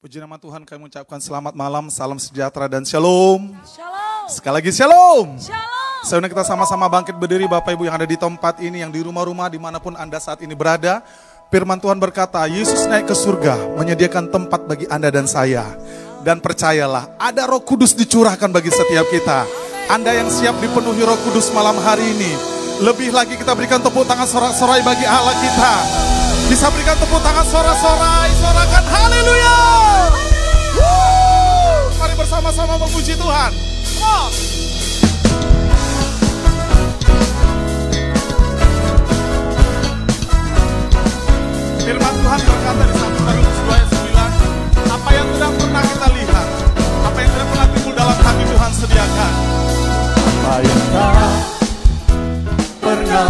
Puji nama Tuhan kami mengucapkan selamat malam, salam sejahtera dan shalom. Shalom. Sekali lagi shalom. Shalom. Sebenarnya kita sama-sama bangkit berdiri Bapak Ibu yang ada di tempat ini, yang di rumah-rumah di mana pun Anda saat ini berada. Firman Tuhan berkata, Yesus naik ke surga, menyediakan tempat bagi Anda dan saya. Dan percayalah, ada roh kudus dicurahkan bagi setiap kita. Anda yang siap dipenuhi roh kudus malam hari ini. Lebih lagi kita berikan tepuk tangan sorak-sorai bagi Allah kita. Bisa berikan tepuk tangan sorak-sorai, sorakan haleluya. Bersama-sama memuji Tuhan. Oh. Firman Tuhan berkata di 1 Korintus 2 ayat 9, apa yang tidak pernah kita lihat, apa yang tidak pernah timbul dalam hati Tuhan sediakan. Apa yang tak pernah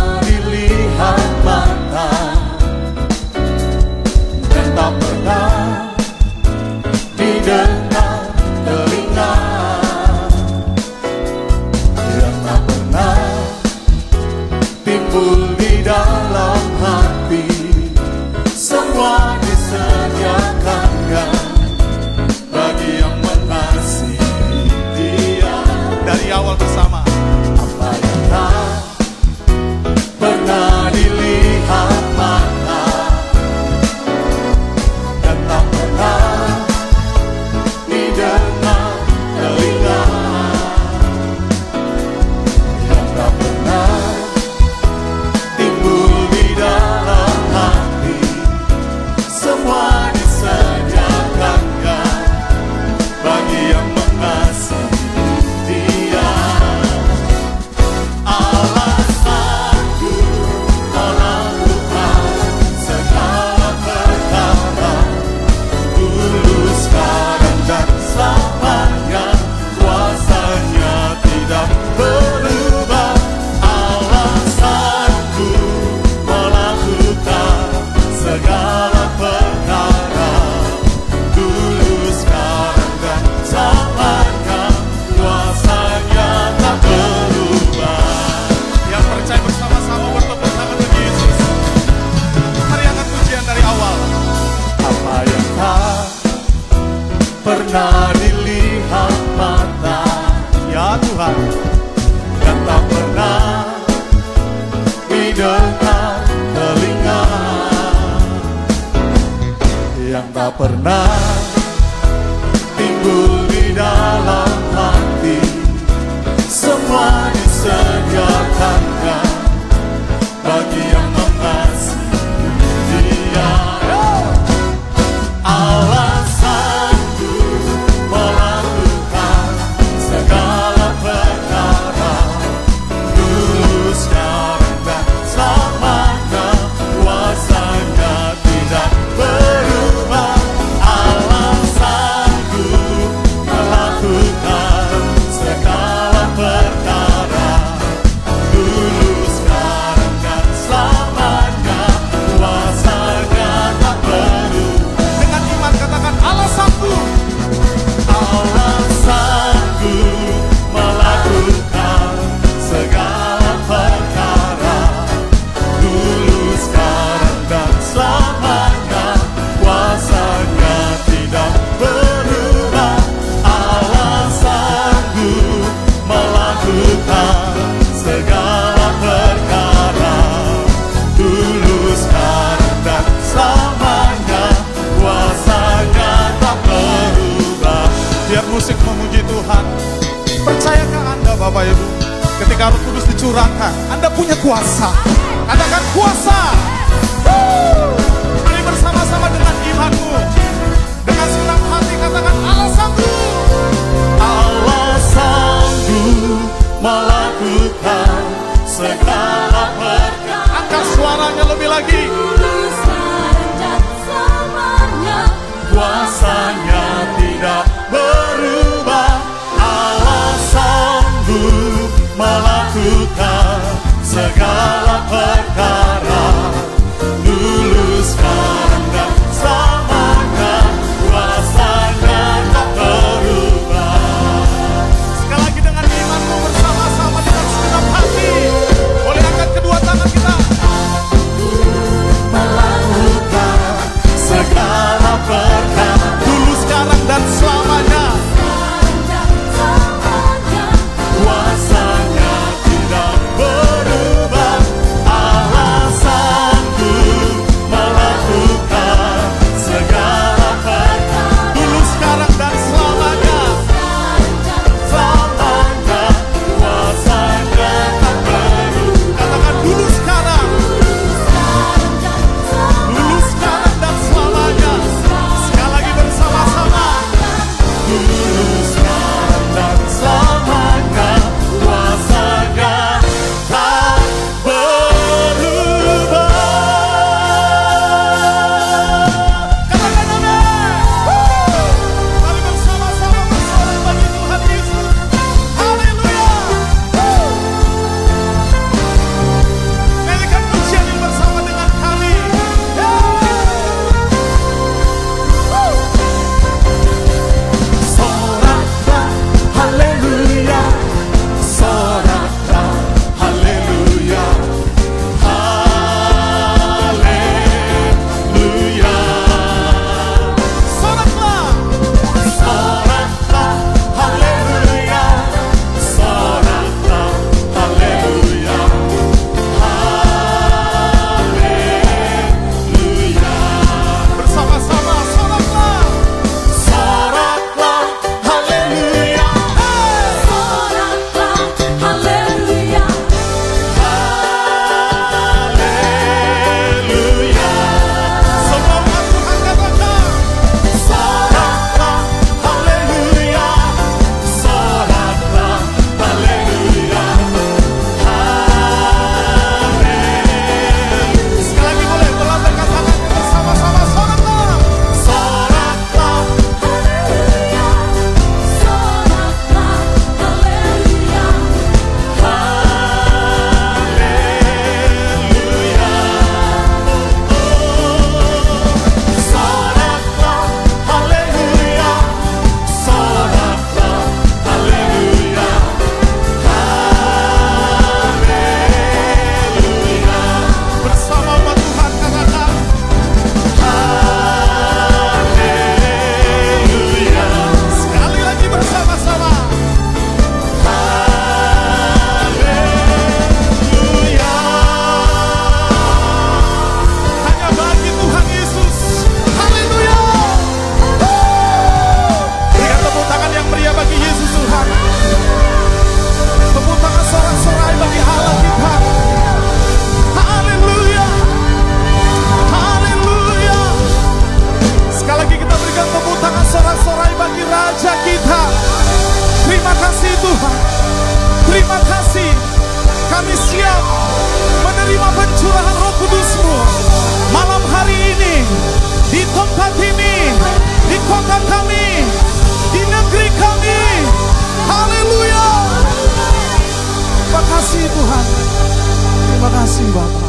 kasih Bapa.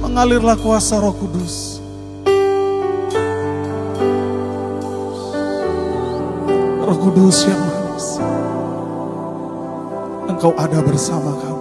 Mengalirlah kuasa Roh Kudus. Roh Kudus yang manis. Engkau ada bersama kami.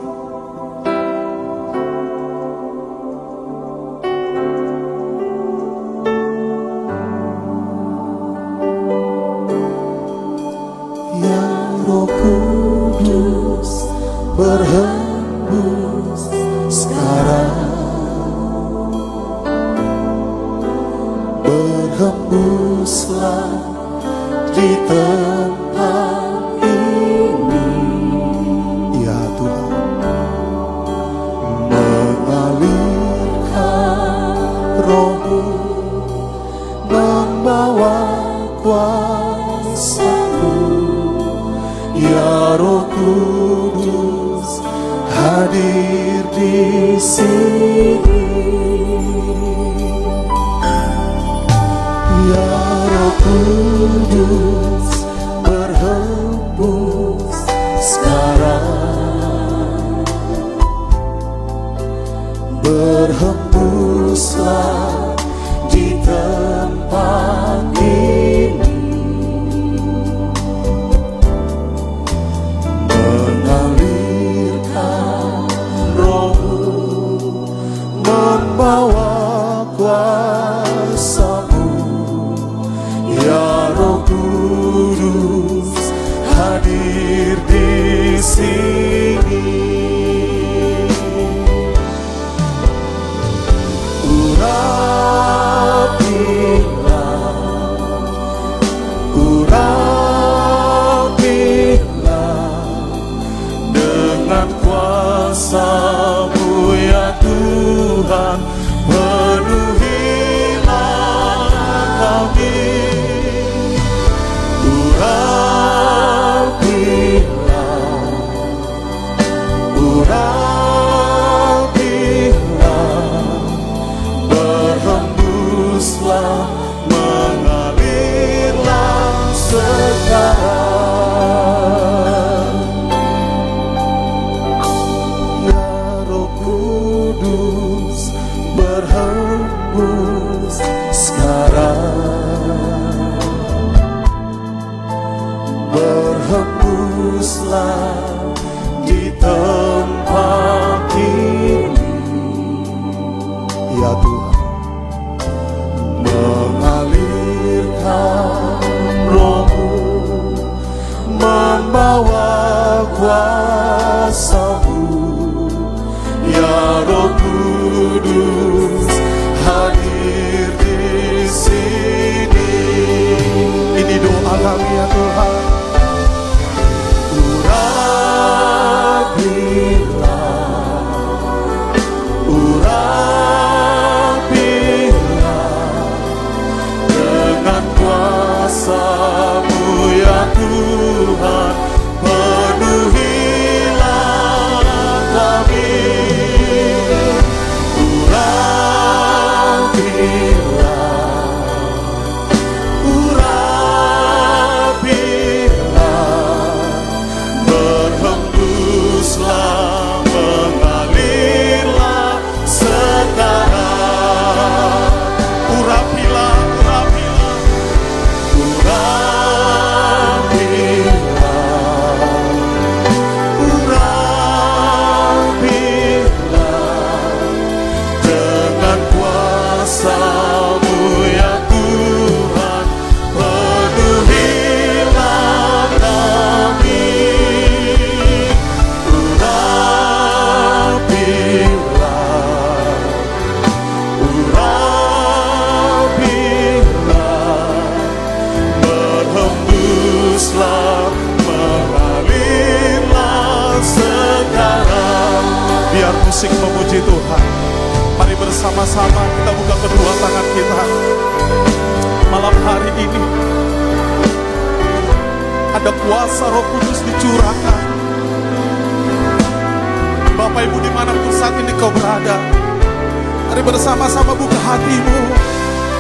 bersama-sama buka hatimu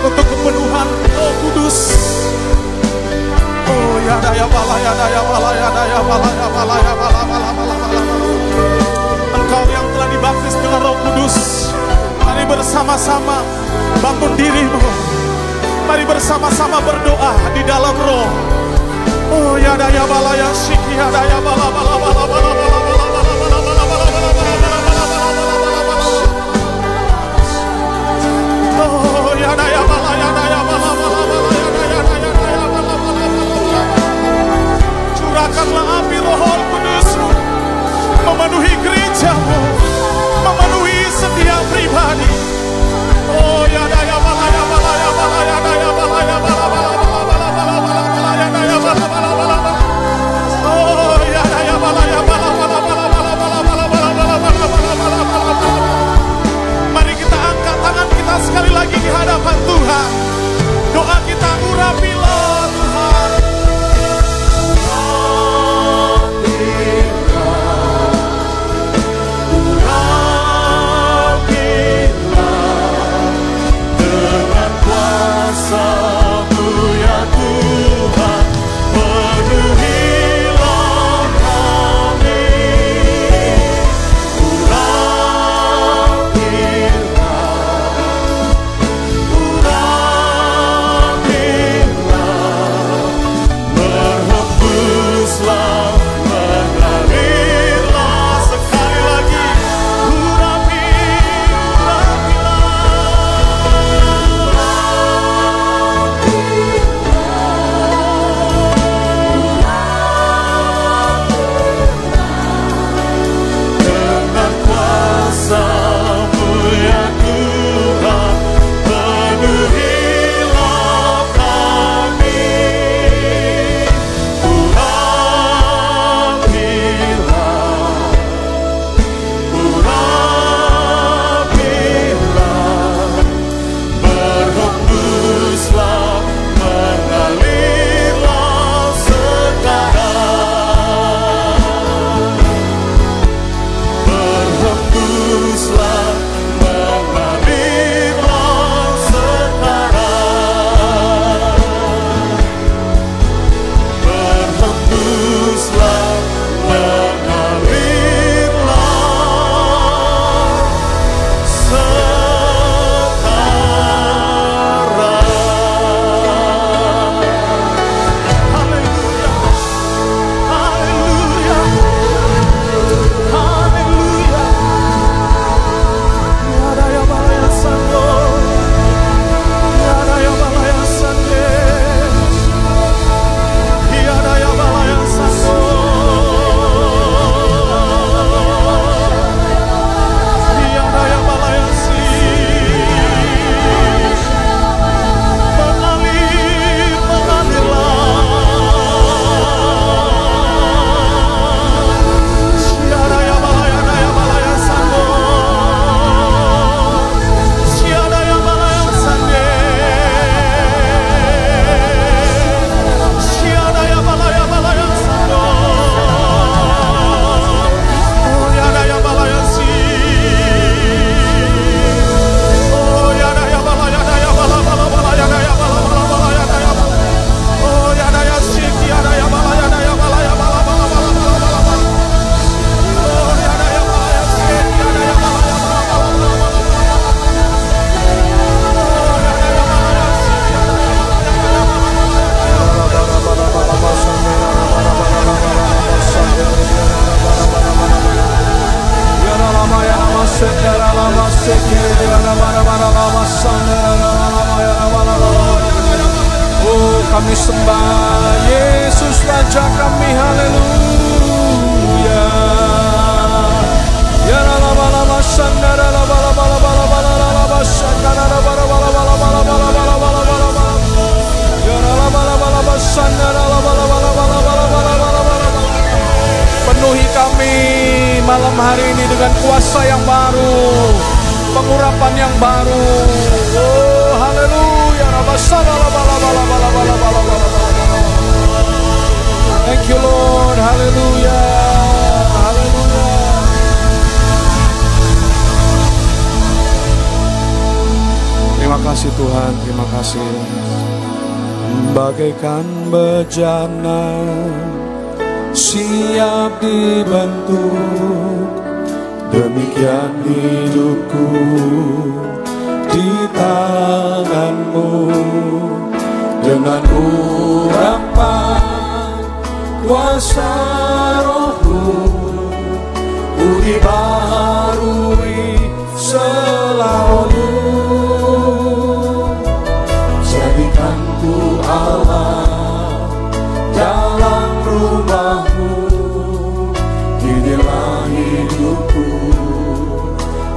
untuk kepenuhan Roh Kudus. Oh ya daya bala ya daya bala ya daya bala ya bala ya bala bala bala bala bala. Engkau yang telah dibaptis dengan Roh Kudus, mari bersama-sama bangun dirimu. Mari bersama-sama berdoa di dalam Roh. Oh ya daya bala ya shiki ya daya bala bala bala bala bala. biarkanlah api roh kudusmu memenuhi gerejamu, memenuhi setiap pribadi. Oh ya daya balaya bala ya daya bala, bala, bala, bala, bala, bala, daya bala, bala, Oh ya daya bala, bala, bala, bala, bala, bala, bala, bala, bala, Mari kita angkat tangan kita sekali lagi di hadapan Tuhan. Doa kita urapilah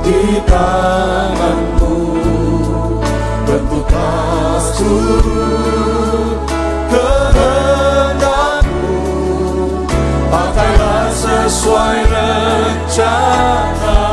di tanganmu Bentuklah seluruh kehendakmu Pakailah sesuai rencanamu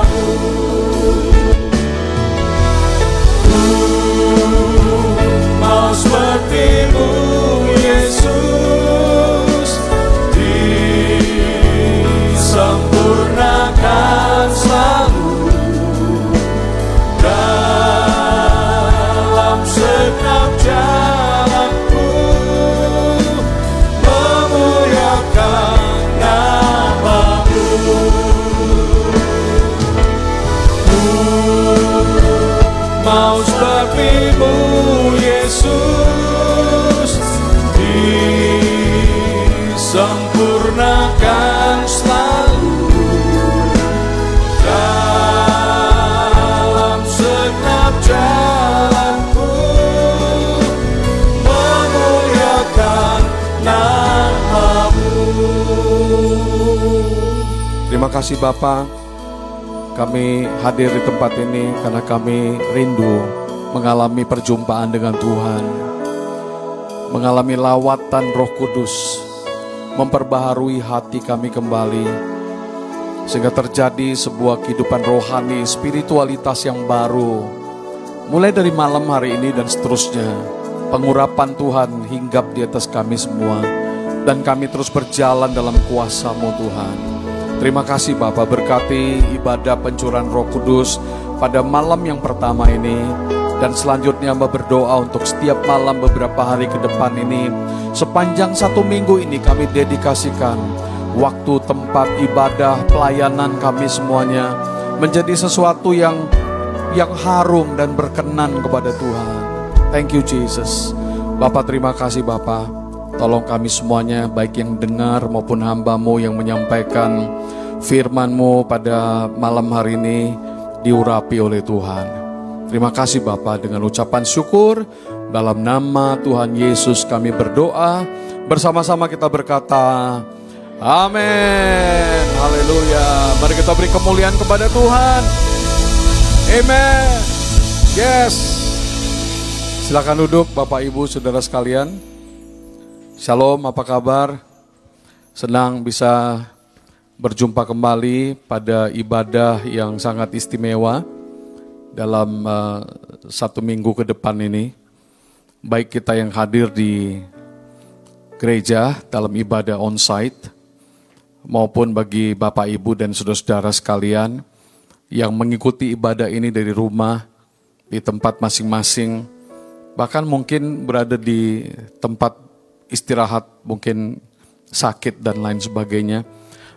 kasih Bapak kami hadir di tempat ini karena kami rindu mengalami perjumpaan dengan Tuhan. Mengalami lawatan roh kudus. Memperbaharui hati kami kembali. Sehingga terjadi sebuah kehidupan rohani, spiritualitas yang baru. Mulai dari malam hari ini dan seterusnya. Pengurapan Tuhan hinggap di atas kami semua. Dan kami terus berjalan dalam kuasa-Mu Tuhan. Terima kasih Bapak berkati ibadah pencurahan roh kudus pada malam yang pertama ini. Dan selanjutnya hamba berdoa untuk setiap malam beberapa hari ke depan ini. Sepanjang satu minggu ini kami dedikasikan waktu, tempat, ibadah, pelayanan kami semuanya. Menjadi sesuatu yang yang harum dan berkenan kepada Tuhan. Thank you Jesus. Bapak terima kasih Bapak. Tolong kami semuanya baik yang dengar maupun hambamu yang menyampaikan firmanmu pada malam hari ini diurapi oleh Tuhan. Terima kasih Bapak dengan ucapan syukur dalam nama Tuhan Yesus kami berdoa. Bersama-sama kita berkata, Amin. Haleluya. Mari kita beri kemuliaan kepada Tuhan. Amen. Yes. Silakan duduk Bapak Ibu Saudara sekalian. Shalom, apa kabar? Senang bisa berjumpa kembali pada ibadah yang sangat istimewa dalam uh, satu minggu ke depan ini. Baik kita yang hadir di gereja dalam ibadah on-site, maupun bagi Bapak Ibu dan saudara-saudara sekalian yang mengikuti ibadah ini dari rumah, di tempat masing-masing, bahkan mungkin berada di tempat istirahat, mungkin sakit dan lain sebagainya.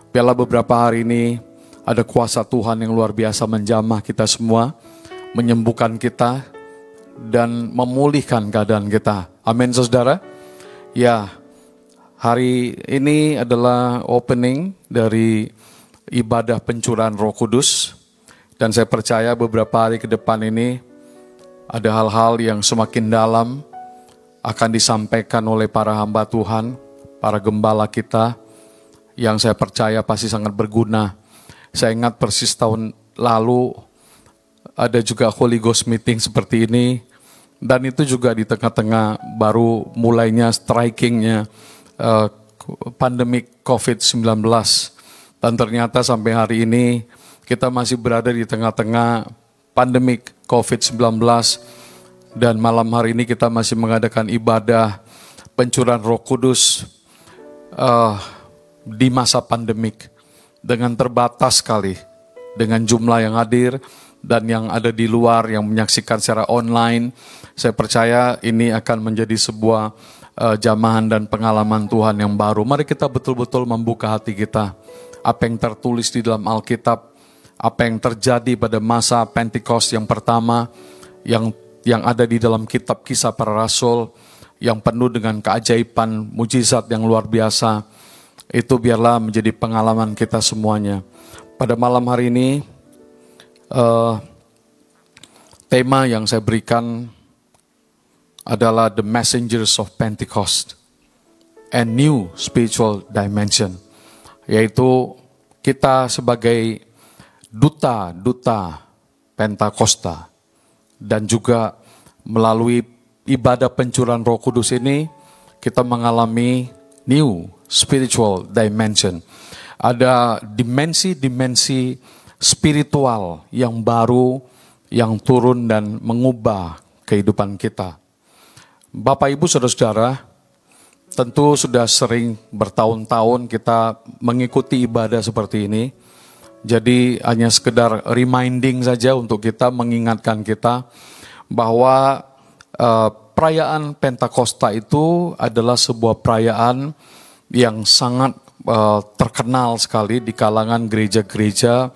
Biarlah beberapa hari ini ada kuasa Tuhan yang luar biasa menjamah kita semua, menyembuhkan kita, dan memulihkan keadaan kita. Amin saudara. Ya, hari ini adalah opening dari ibadah pencurahan roh kudus. Dan saya percaya beberapa hari ke depan ini ada hal-hal yang semakin dalam akan disampaikan oleh para hamba Tuhan, para gembala kita, yang saya percaya pasti sangat berguna. Saya ingat persis tahun lalu ada juga Holy Ghost meeting seperti ini, dan itu juga di tengah-tengah baru mulainya strikingnya uh, pandemik COVID-19. Dan ternyata sampai hari ini kita masih berada di tengah-tengah pandemik COVID-19 dan malam hari ini kita masih mengadakan ibadah pencurahan Roh Kudus eh, di masa pandemik dengan terbatas sekali dengan jumlah yang hadir dan yang ada di luar yang menyaksikan secara online. Saya percaya ini akan menjadi sebuah eh, jamahan dan pengalaman Tuhan yang baru. Mari kita betul-betul membuka hati kita. Apa yang tertulis di dalam Alkitab, apa yang terjadi pada masa Pentecost yang pertama, yang yang ada di dalam kitab kisah para rasul, yang penuh dengan keajaiban, mujizat yang luar biasa. Itu biarlah menjadi pengalaman kita semuanya. Pada malam hari ini, eh, tema yang saya berikan adalah The Messengers of Pentecost and New Spiritual Dimension, yaitu kita sebagai duta-duta Pentakosta dan juga melalui ibadah pencurahan Roh Kudus ini kita mengalami new spiritual dimension. Ada dimensi-dimensi spiritual yang baru yang turun dan mengubah kehidupan kita. Bapak Ibu Saudara-saudara, tentu sudah sering bertahun-tahun kita mengikuti ibadah seperti ini. Jadi hanya sekedar reminding saja untuk kita mengingatkan kita bahwa uh, perayaan Pentakosta itu adalah sebuah perayaan yang sangat uh, terkenal sekali di kalangan gereja-gereja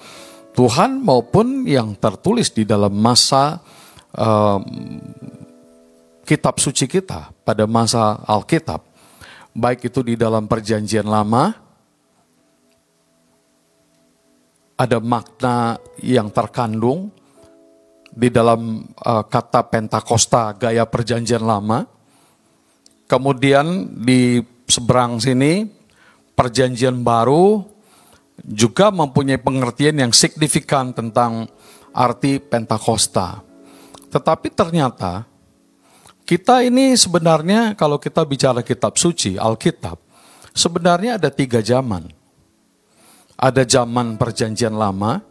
Tuhan maupun yang tertulis di dalam masa uh, kitab suci kita pada masa Alkitab, baik itu di dalam Perjanjian Lama, ada makna yang terkandung di dalam uh, kata Pentakosta gaya Perjanjian Lama. Kemudian di seberang sini Perjanjian Baru juga mempunyai pengertian yang signifikan tentang arti Pentakosta. Tetapi ternyata kita ini sebenarnya kalau kita bicara kitab suci, Alkitab, sebenarnya ada tiga zaman. Ada zaman perjanjian lama,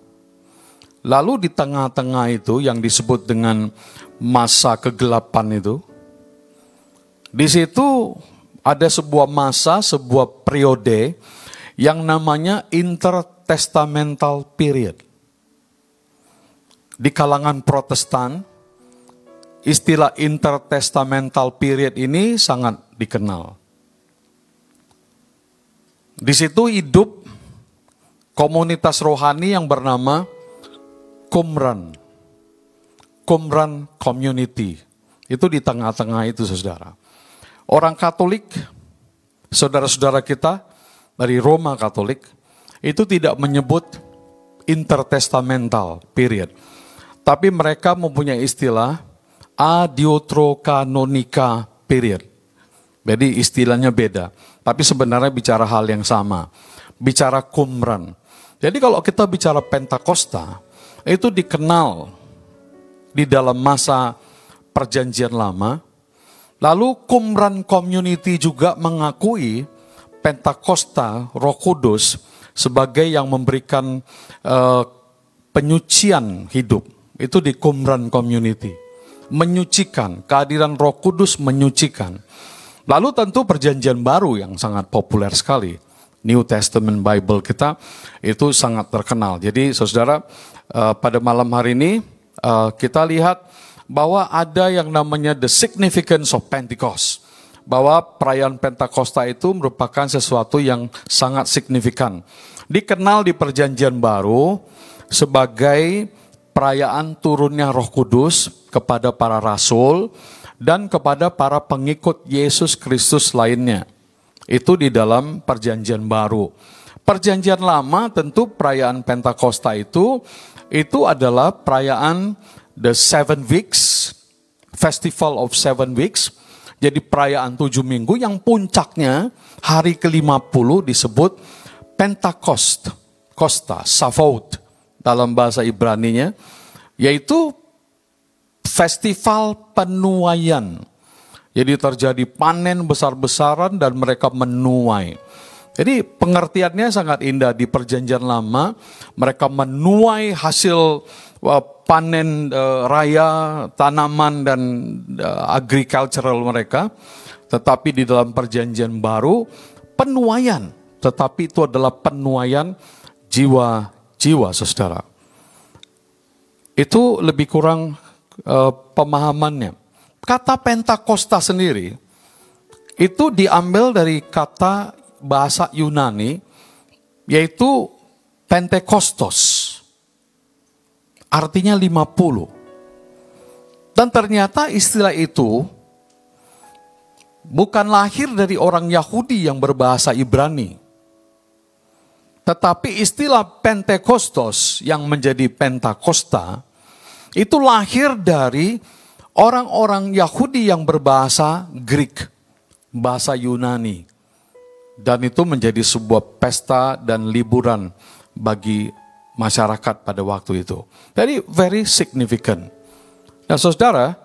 lalu di tengah-tengah itu yang disebut dengan masa kegelapan itu, di situ ada sebuah masa, sebuah periode yang namanya intertestamental period. Di kalangan Protestan, istilah intertestamental period ini sangat dikenal. Di situ hidup komunitas rohani yang bernama Qumran. Qumran Community. Itu di tengah-tengah itu saudara. Orang Katolik, saudara-saudara kita, dari Roma Katolik itu tidak menyebut intertestamental period. Tapi mereka mempunyai istilah adiotrokanonika period. Jadi istilahnya beda. Tapi sebenarnya bicara hal yang sama. Bicara kumran. Jadi kalau kita bicara Pentakosta, itu dikenal di dalam masa perjanjian lama. Lalu Kumran Community juga mengakui Pentakosta, Roh Kudus sebagai yang memberikan uh, penyucian hidup. Itu di Qumran Community. Menyucikan, kehadiran Roh Kudus menyucikan. Lalu tentu perjanjian baru yang sangat populer sekali. New Testament Bible kita itu sangat terkenal. Jadi saudara, uh, pada malam hari ini uh, kita lihat bahwa ada yang namanya the significance of Pentecost bahwa perayaan Pentakosta itu merupakan sesuatu yang sangat signifikan. Dikenal di Perjanjian Baru sebagai perayaan turunnya Roh Kudus kepada para rasul dan kepada para pengikut Yesus Kristus lainnya. Itu di dalam Perjanjian Baru. Perjanjian Lama tentu perayaan Pentakosta itu itu adalah perayaan the seven weeks, Festival of Seven Weeks, jadi perayaan tujuh minggu yang puncaknya hari ke-50 disebut Pentakost, Kosta, Savaut dalam bahasa Ibraninya, yaitu festival penuaian. Jadi terjadi panen besar-besaran dan mereka menuai. Jadi pengertiannya sangat indah di perjanjian lama, mereka menuai hasil panen uh, raya tanaman dan uh, agricultural mereka, tetapi di dalam perjanjian baru penuaian, tetapi itu adalah penuaian jiwa-jiwa, saudara. Itu lebih kurang eh, pemahamannya. Kata Pentakosta sendiri itu diambil dari kata bahasa Yunani yaitu Pentekostos. Artinya 50. Dan ternyata istilah itu bukan lahir dari orang Yahudi yang berbahasa Ibrani. Tetapi istilah Pentekostos yang menjadi Pentakosta itu lahir dari orang-orang Yahudi yang berbahasa Greek, bahasa Yunani. Dan itu menjadi sebuah pesta dan liburan bagi masyarakat pada waktu itu. Jadi very significant. Nah saudara,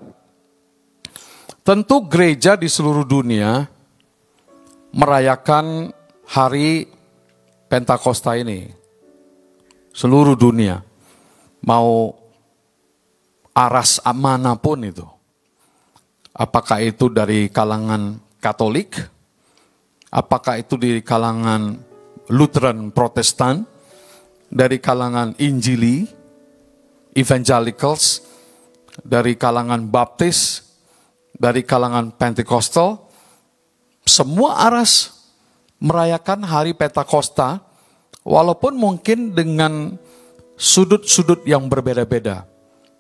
tentu gereja di seluruh dunia merayakan hari Pentakosta ini. Seluruh dunia. Mau aras mana pun itu. Apakah itu dari kalangan Katolik? Apakah itu di kalangan Lutheran Protestan? Dari kalangan Injili, Evangelicals, dari kalangan Baptis, dari kalangan Pentekostal, semua aras merayakan hari Pentakosta, walaupun mungkin dengan sudut-sudut yang berbeda-beda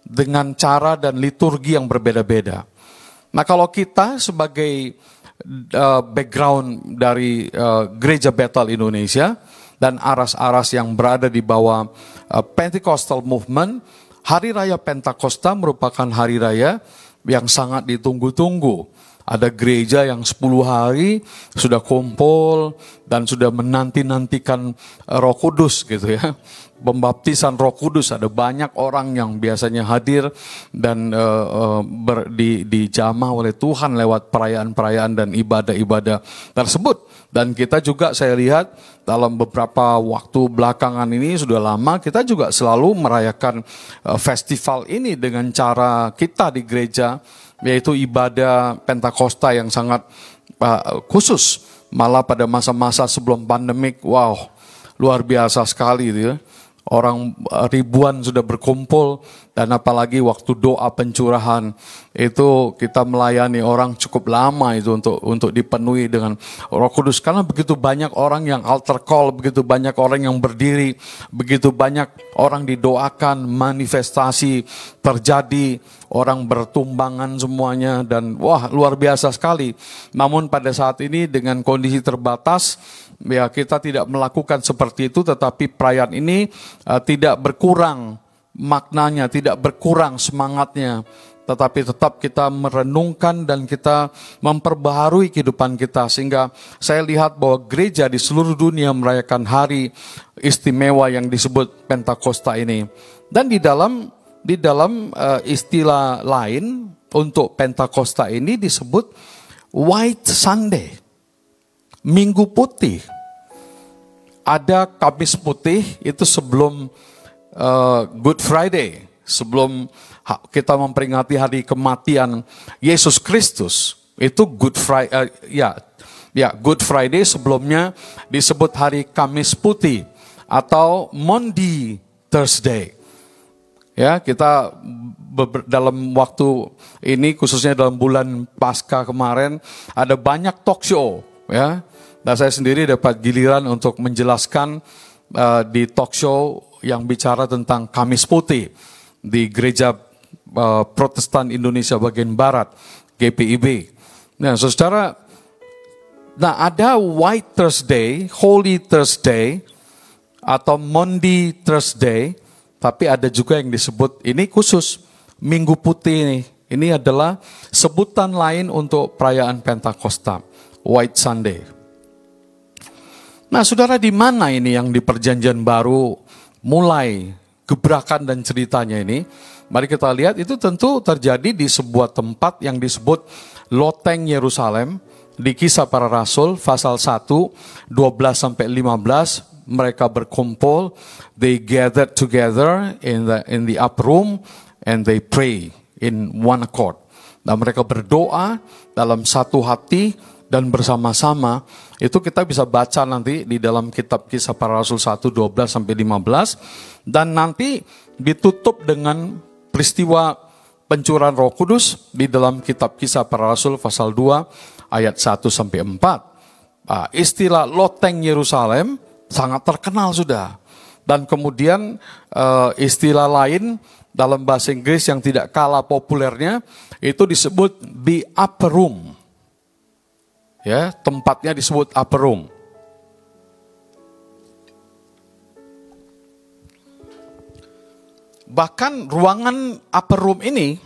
dengan cara dan liturgi yang berbeda-beda. Nah, kalau kita sebagai uh, background dari uh, Gereja Bethel Indonesia dan aras-aras yang berada di bawah uh, Pentecostal Movement, Hari Raya Pentakosta merupakan hari raya yang sangat ditunggu-tunggu. Ada gereja yang 10 hari sudah kumpul dan sudah menanti-nantikan Roh Kudus gitu ya pembaptisan Roh Kudus. Ada banyak orang yang biasanya hadir dan uh, uh, ber, di dijamah oleh Tuhan lewat perayaan-perayaan dan ibadah-ibadah tersebut. Dan kita juga saya lihat dalam beberapa waktu belakangan ini sudah lama kita juga selalu merayakan uh, festival ini dengan cara kita di gereja yaitu ibadah Pentakosta yang sangat uh, khusus. Malah pada masa-masa sebelum pandemik wow luar biasa sekali gitu ya Orang eh, ribuan sudah berkumpul dan apalagi waktu doa pencurahan itu kita melayani orang cukup lama itu untuk untuk dipenuhi dengan Roh Kudus karena begitu banyak orang yang altar call, begitu banyak orang yang berdiri, begitu banyak orang didoakan, manifestasi terjadi, orang bertumbangan semuanya dan wah luar biasa sekali. Namun pada saat ini dengan kondisi terbatas ya kita tidak melakukan seperti itu tetapi perayaan ini uh, tidak berkurang maknanya, tidak berkurang semangatnya, tetapi tetap kita merenungkan dan kita memperbaharui kehidupan kita sehingga saya lihat bahwa gereja di seluruh dunia merayakan hari istimewa yang disebut Pentakosta ini. Dan di dalam di dalam uh, istilah lain untuk Pentakosta ini disebut White Sunday. Minggu putih. Ada Kamis putih itu sebelum uh, Good Friday, sebelum kita memperingati hari kematian Yesus Kristus. Itu Good Friday, uh, ya, ya Good Friday sebelumnya disebut hari Kamis putih atau Monday Thursday. Ya, kita dalam waktu ini khususnya dalam bulan pasca kemarin ada banyak talk show ya Nah saya sendiri dapat giliran untuk menjelaskan uh, di talk show yang bicara tentang Kamis Putih di Gereja uh, Protestan Indonesia bagian Barat, GPIB. Nah saudara, nah ada White Thursday, Holy Thursday, atau Monday Thursday, tapi ada juga yang disebut, ini khusus Minggu Putih ini. Ini adalah sebutan lain untuk perayaan Pentakosta, White Sunday. Nah, saudara, di mana ini yang di Perjanjian Baru mulai gebrakan dan ceritanya ini? Mari kita lihat, itu tentu terjadi di sebuah tempat yang disebut Loteng Yerusalem di Kisah Para Rasul pasal 1 12 sampai 15 mereka berkumpul they gathered together in the in the upper room and they pray in one accord dan mereka berdoa dalam satu hati dan bersama-sama itu kita bisa baca nanti di dalam kitab kisah para rasul 1 12 sampai 15 dan nanti ditutup dengan peristiwa pencurahan Roh Kudus di dalam kitab kisah para rasul pasal 2 ayat 1 sampai 4. Nah, istilah loteng Yerusalem sangat terkenal sudah. Dan kemudian eh, istilah lain dalam bahasa Inggris yang tidak kalah populernya itu disebut the upper room. Ya, tempatnya disebut upper room. Bahkan ruangan upper room ini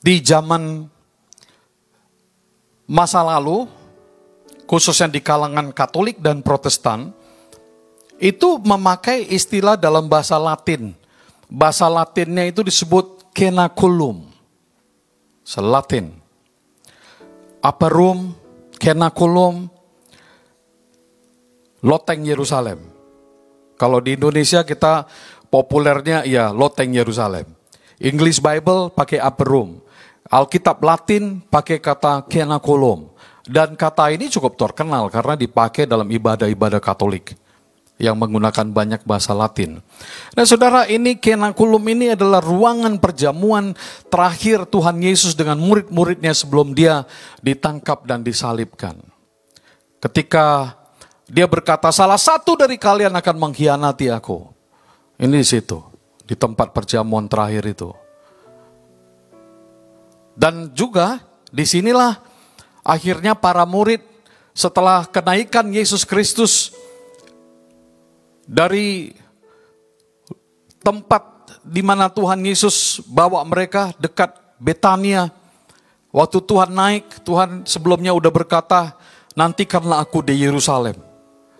di zaman masa lalu, khususnya di kalangan Katolik dan Protestan, itu memakai istilah dalam bahasa Latin. Bahasa Latinnya itu disebut kenaculum. Selatin. Upper room, kenaculum, loteng Yerusalem. Kalau di Indonesia kita populernya ya loteng Yerusalem. English Bible pakai upper room. Alkitab Latin pakai kata kenaculum. Dan kata ini cukup terkenal karena dipakai dalam ibadah-ibadah Katolik yang menggunakan banyak bahasa Latin. Nah saudara ini kenakulum ini adalah ruangan perjamuan terakhir Tuhan Yesus dengan murid-muridnya sebelum dia ditangkap dan disalibkan. Ketika dia berkata salah satu dari kalian akan mengkhianati aku. Ini di situ, di tempat perjamuan terakhir itu. Dan juga di sinilah akhirnya para murid setelah kenaikan Yesus Kristus dari tempat di mana Tuhan Yesus bawa mereka dekat Betania. Waktu Tuhan naik, Tuhan sebelumnya udah berkata, nantikanlah aku di Yerusalem.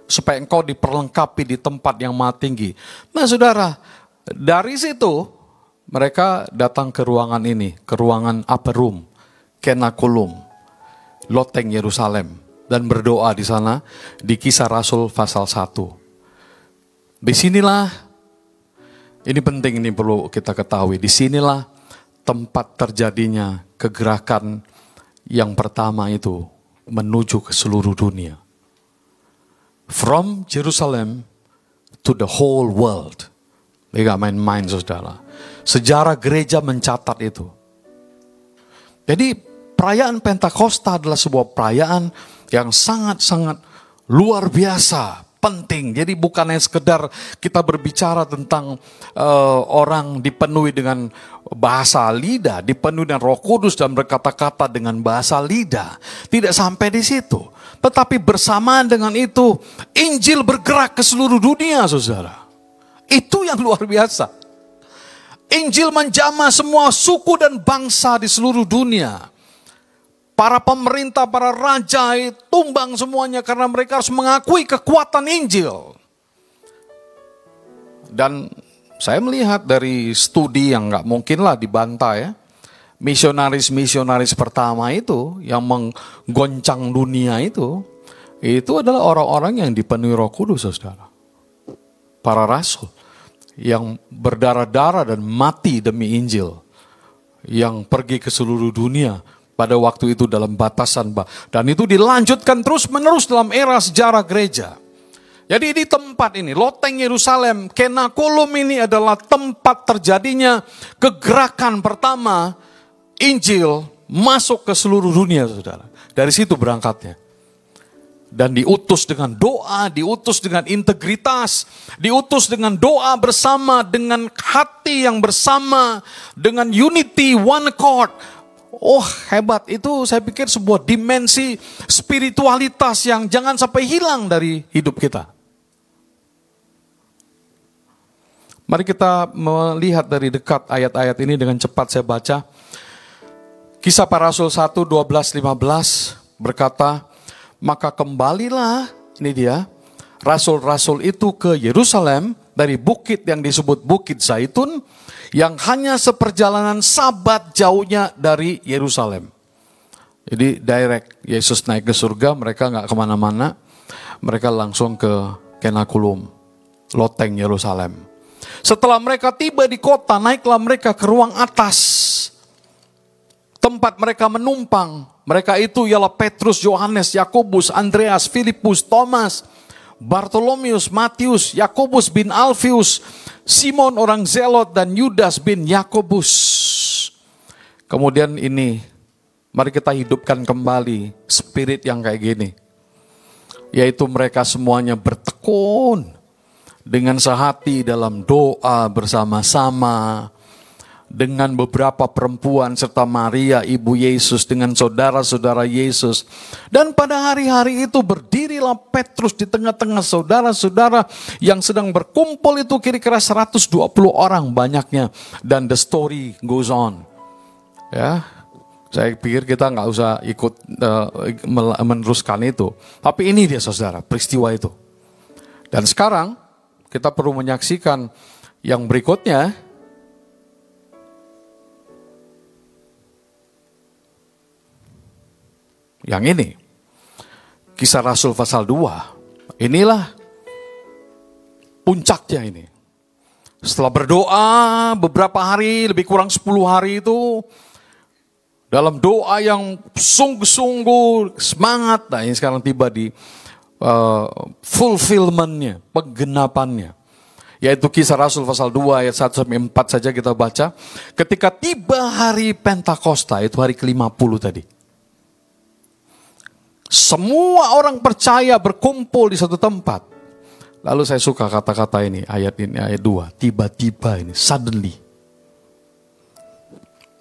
Supaya engkau diperlengkapi di tempat yang maha tinggi. Nah saudara, dari situ mereka datang ke ruangan ini, ke ruangan upper room, kenakulum, loteng Yerusalem. Dan berdoa di sana di kisah Rasul pasal 1. Di sinilah, ini penting ini perlu kita ketahui, di sinilah tempat terjadinya kegerakan yang pertama itu menuju ke seluruh dunia. From Jerusalem to the whole world. Ini gak main-main saudara. Sejarah gereja mencatat itu. Jadi perayaan Pentakosta adalah sebuah perayaan yang sangat-sangat luar biasa, penting. Jadi bukannya sekedar kita berbicara tentang uh, orang dipenuhi dengan bahasa lidah, dipenuhi dengan Roh Kudus dan berkata-kata dengan bahasa lidah. Tidak sampai di situ. Tetapi bersamaan dengan itu, Injil bergerak ke seluruh dunia, Saudara. Itu yang luar biasa. Injil menjamah semua suku dan bangsa di seluruh dunia. Para pemerintah, para raja tumbang semuanya karena mereka harus mengakui kekuatan Injil. Dan saya melihat dari studi yang nggak mungkin lah dibantah ya. Misionaris-misionaris pertama itu yang menggoncang dunia itu, itu adalah orang-orang yang dipenuhi roh kudus saudara. Para rasul yang berdarah-darah dan mati demi Injil. Yang pergi ke seluruh dunia pada waktu itu dalam batasan dan itu dilanjutkan terus menerus dalam era sejarah gereja. Jadi di tempat ini, loteng Yerusalem, Kenakulum ini adalah tempat terjadinya kegerakan pertama Injil masuk ke seluruh dunia, saudara. Dari situ berangkatnya. Dan diutus dengan doa, diutus dengan integritas, diutus dengan doa bersama, dengan hati yang bersama, dengan unity, one accord, Oh hebat, itu saya pikir sebuah dimensi spiritualitas yang jangan sampai hilang dari hidup kita. Mari kita melihat dari dekat ayat-ayat ini dengan cepat saya baca. Kisah para Rasul 1, 12, 15 berkata, Maka kembalilah, ini dia, Rasul-Rasul itu ke Yerusalem dari bukit yang disebut Bukit Zaitun, yang hanya seperjalanan sabat jauhnya dari Yerusalem. Jadi direct Yesus naik ke surga, mereka nggak ke mana-mana, mereka langsung ke Kenakulum, loteng Yerusalem. Setelah mereka tiba di kota, naiklah mereka ke ruang atas. tempat mereka menumpang. Mereka itu ialah Petrus, Yohanes, Yakobus, Andreas, Filipus, Thomas, Bartolomeus, Matius, Yakobus bin Alfius, Simon orang Zelot dan Yudas bin Yakobus. Kemudian ini, mari kita hidupkan kembali spirit yang kayak gini. Yaitu mereka semuanya bertekun dengan sehati dalam doa bersama-sama dengan beberapa perempuan serta Maria ibu Yesus dengan saudara-saudara Yesus. Dan pada hari-hari itu berdirilah Petrus di tengah-tengah saudara-saudara yang sedang berkumpul itu kira-kira 120 orang banyaknya. Dan the story goes on. Ya, saya pikir kita nggak usah ikut uh, meneruskan itu. Tapi ini dia saudara, peristiwa itu. Dan sekarang kita perlu menyaksikan yang berikutnya yang ini. Kisah Rasul pasal 2. Inilah puncaknya ini. Setelah berdoa beberapa hari, lebih kurang 10 hari itu, dalam doa yang sungguh-sungguh semangat, nah ini sekarang tiba di uh, fulfillmentnya, penggenapannya. Yaitu kisah Rasul pasal 2 ayat 1 sampai 4 saja kita baca. Ketika tiba hari Pentakosta, itu hari ke-50 tadi. Semua orang percaya berkumpul di satu tempat. Lalu saya suka kata-kata ini, ayat ini, ayat 2. Tiba-tiba ini, suddenly.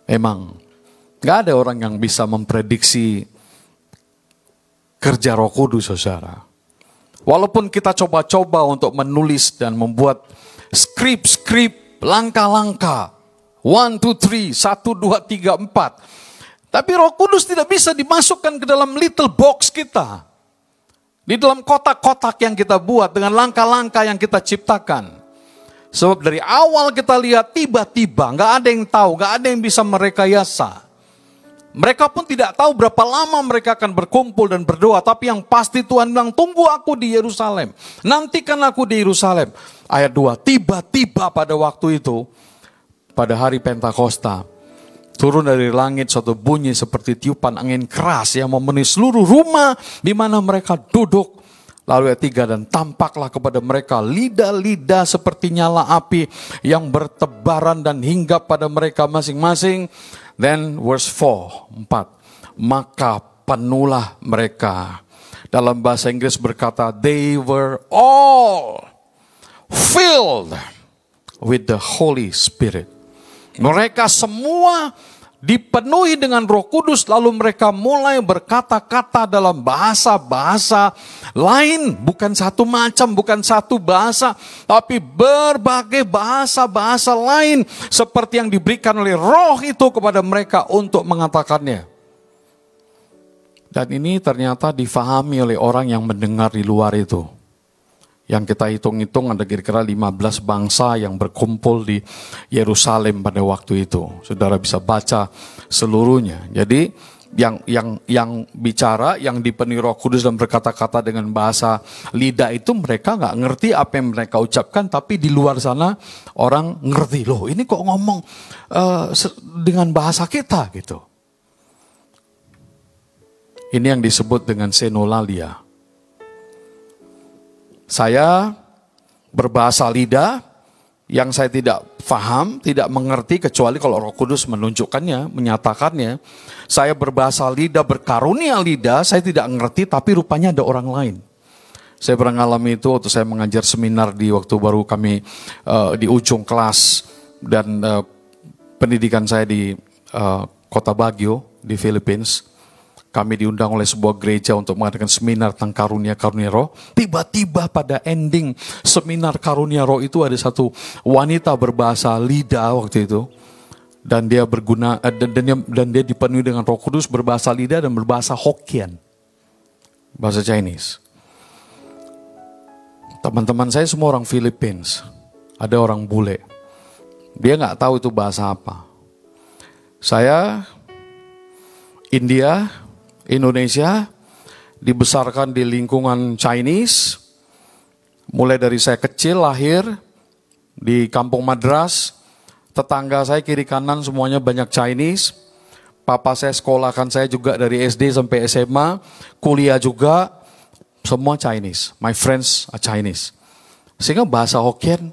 Emang, gak ada orang yang bisa memprediksi kerja roh kudus, saudara. Walaupun kita coba-coba untuk menulis dan membuat skrip-skrip, langkah-langkah. One, two, three, satu, dua, tiga, empat tapi roh kudus tidak bisa dimasukkan ke dalam little box kita. Di dalam kotak-kotak yang kita buat dengan langkah-langkah yang kita ciptakan. Sebab dari awal kita lihat tiba-tiba nggak ada yang tahu, nggak ada yang bisa merekayasa. Mereka pun tidak tahu berapa lama mereka akan berkumpul dan berdoa. Tapi yang pasti Tuhan bilang, tunggu aku di Yerusalem. Nantikan aku di Yerusalem. Ayat 2, tiba-tiba pada waktu itu, pada hari Pentakosta, Turun dari langit suatu bunyi seperti tiupan angin keras yang memenuhi seluruh rumah di mana mereka duduk. Lalu ayat tiga, dan tampaklah kepada mereka lidah-lidah seperti nyala api yang bertebaran dan hinggap pada mereka masing-masing. Then verse 4, 4. Maka penuhlah mereka. Dalam bahasa Inggris berkata, they were all filled with the Holy Spirit. Mereka semua dipenuhi dengan roh kudus lalu mereka mulai berkata-kata dalam bahasa-bahasa lain. Bukan satu macam, bukan satu bahasa. Tapi berbagai bahasa-bahasa lain. Seperti yang diberikan oleh roh itu kepada mereka untuk mengatakannya. Dan ini ternyata difahami oleh orang yang mendengar di luar itu yang kita hitung-hitung ada kira-kira 15 bangsa yang berkumpul di Yerusalem pada waktu itu. Saudara bisa baca seluruhnya. Jadi yang yang yang bicara, yang dipenuhi Roh Kudus dan berkata-kata dengan bahasa lidah itu mereka nggak ngerti apa yang mereka ucapkan, tapi di luar sana orang ngerti loh. Ini kok ngomong uh, dengan bahasa kita gitu. Ini yang disebut dengan senolalia saya berbahasa lidah yang saya tidak faham, tidak mengerti kecuali kalau Roh Kudus menunjukkannya, menyatakannya. Saya berbahasa lidah, berkarunia lidah, saya tidak mengerti tapi rupanya ada orang lain. Saya pernah mengalami itu waktu saya mengajar seminar di waktu baru kami uh, di ujung kelas dan uh, pendidikan saya di uh, kota Baguio di Philippines kami diundang oleh sebuah gereja untuk mengadakan seminar tentang karunia-karunia roh. Tiba-tiba pada ending seminar karunia roh itu ada satu wanita berbahasa lidah waktu itu. Dan dia berguna eh, dan, dia, dan dia dipenuhi dengan roh kudus berbahasa lidah dan berbahasa Hokkien. Bahasa Chinese. Teman-teman saya semua orang Philippines. Ada orang bule. Dia nggak tahu itu bahasa apa. Saya India, Indonesia, dibesarkan di lingkungan Chinese, mulai dari saya kecil lahir di kampung Madras, tetangga saya kiri kanan semuanya banyak Chinese, Papa saya sekolahkan saya juga dari SD sampai SMA, kuliah juga, semua Chinese. My friends are Chinese. Sehingga bahasa Hokkien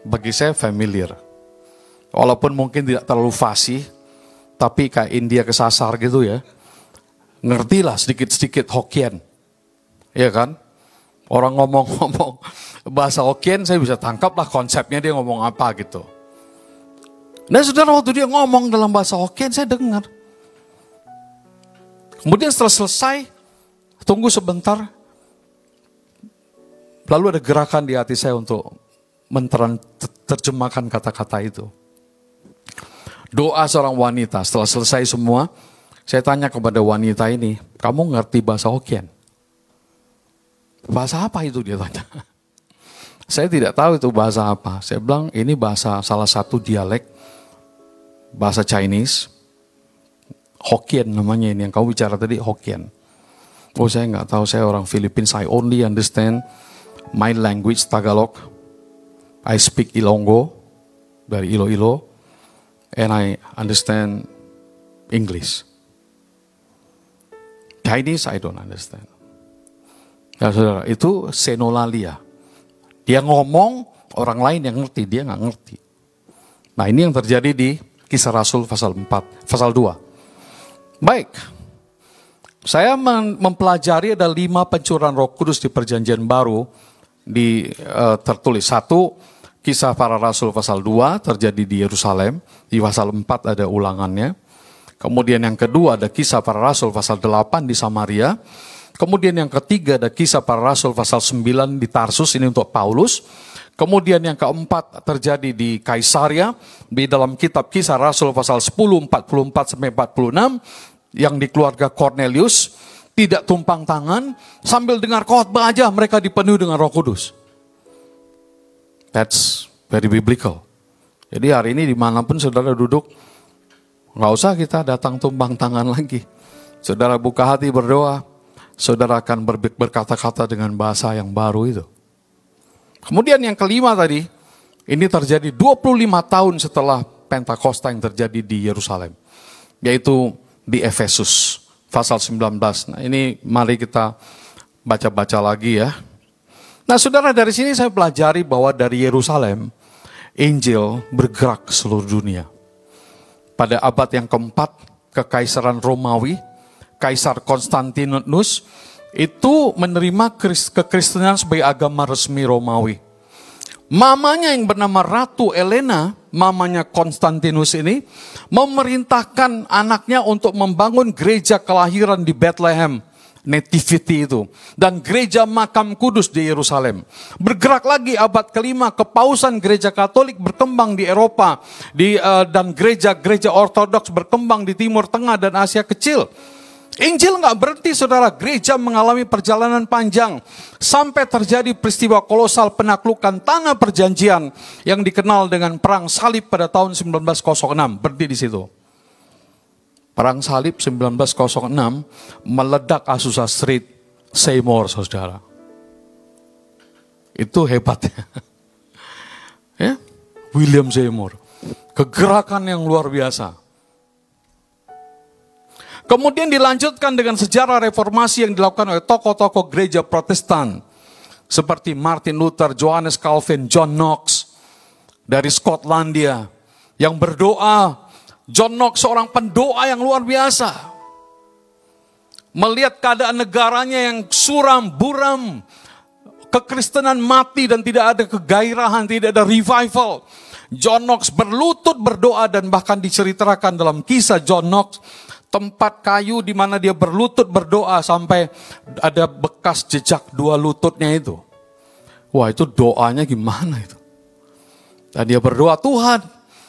bagi saya familiar. Walaupun mungkin tidak terlalu fasih, tapi kayak India kesasar gitu ya. Ngertilah sedikit-sedikit Hokkien. Iya kan? Orang ngomong-ngomong bahasa Hokkien saya bisa tangkap lah konsepnya dia ngomong apa gitu. Nah saudara waktu dia ngomong dalam bahasa Hokkien saya dengar. Kemudian setelah selesai, tunggu sebentar. Lalu ada gerakan di hati saya untuk menerjemahkan kata-kata itu. Doa seorang wanita setelah selesai semua, saya tanya kepada wanita ini, kamu ngerti bahasa Hokkien? Bahasa apa itu dia tanya. Saya tidak tahu itu bahasa apa. Saya bilang ini bahasa salah satu dialek bahasa Chinese. Hokkien namanya ini yang kamu bicara tadi Hokkien. Oh saya nggak tahu saya orang Philippines. I only understand my language Tagalog. I speak Ilonggo dari Iloilo and I understand English. Chinese I don't understand. Ya saudara, itu senolalia. Dia ngomong, orang lain yang ngerti, dia nggak ngerti. Nah ini yang terjadi di kisah Rasul pasal 4, pasal 2. Baik, saya mempelajari ada lima pencurahan roh kudus di perjanjian baru di uh, tertulis. Satu, kisah para rasul pasal 2 terjadi di Yerusalem. Di pasal 4 ada ulangannya. Kemudian yang kedua ada kisah para rasul pasal 8 di Samaria. Kemudian yang ketiga ada kisah para rasul pasal 9 di Tarsus, ini untuk Paulus. Kemudian yang keempat terjadi di Kaisaria, di dalam kitab kisah rasul pasal 10, 44 sampai 46, yang di keluarga Cornelius, tidak tumpang tangan, sambil dengar khotbah aja mereka dipenuhi dengan roh kudus. That's very biblical. Jadi hari ini di mana pun saudara duduk, nggak usah kita datang tumpang tangan lagi. Saudara buka hati berdoa, saudara akan berkata-kata dengan bahasa yang baru itu. Kemudian yang kelima tadi, ini terjadi 25 tahun setelah Pentakosta yang terjadi di Yerusalem. Yaitu di Efesus, pasal 19. Nah ini mari kita baca-baca lagi ya. Nah saudara dari sini saya pelajari bahwa dari Yerusalem, Injil bergerak seluruh dunia. Pada abad yang keempat, kekaisaran Romawi, Kaisar Konstantinus itu menerima kekristenan sebagai agama resmi Romawi. Mamanya yang bernama Ratu Elena, mamanya Konstantinus ini, memerintahkan anaknya untuk membangun gereja kelahiran di Bethlehem. Nativity itu. Dan gereja makam kudus di Yerusalem. Bergerak lagi abad kelima, kepausan gereja katolik berkembang di Eropa. di uh, Dan gereja-gereja ortodoks berkembang di Timur Tengah dan Asia Kecil. Injil nggak berhenti saudara, gereja mengalami perjalanan panjang sampai terjadi peristiwa kolosal penaklukan tanah perjanjian yang dikenal dengan perang salib pada tahun 1906. Berhenti di situ. Perang salib 1906 meledak Azusa Street, Seymour saudara. Itu hebatnya. ya, William Seymour. Kegerakan yang luar biasa. Kemudian dilanjutkan dengan sejarah reformasi yang dilakukan oleh tokoh-tokoh gereja protestan. Seperti Martin Luther, Johannes Calvin, John Knox dari Skotlandia. Yang berdoa, John Knox seorang pendoa yang luar biasa. Melihat keadaan negaranya yang suram, buram, kekristenan mati dan tidak ada kegairahan, tidak ada revival. John Knox berlutut berdoa dan bahkan diceritakan dalam kisah John Knox tempat kayu di mana dia berlutut berdoa sampai ada bekas jejak dua lututnya itu. Wah itu doanya gimana itu? Dan dia berdoa, Tuhan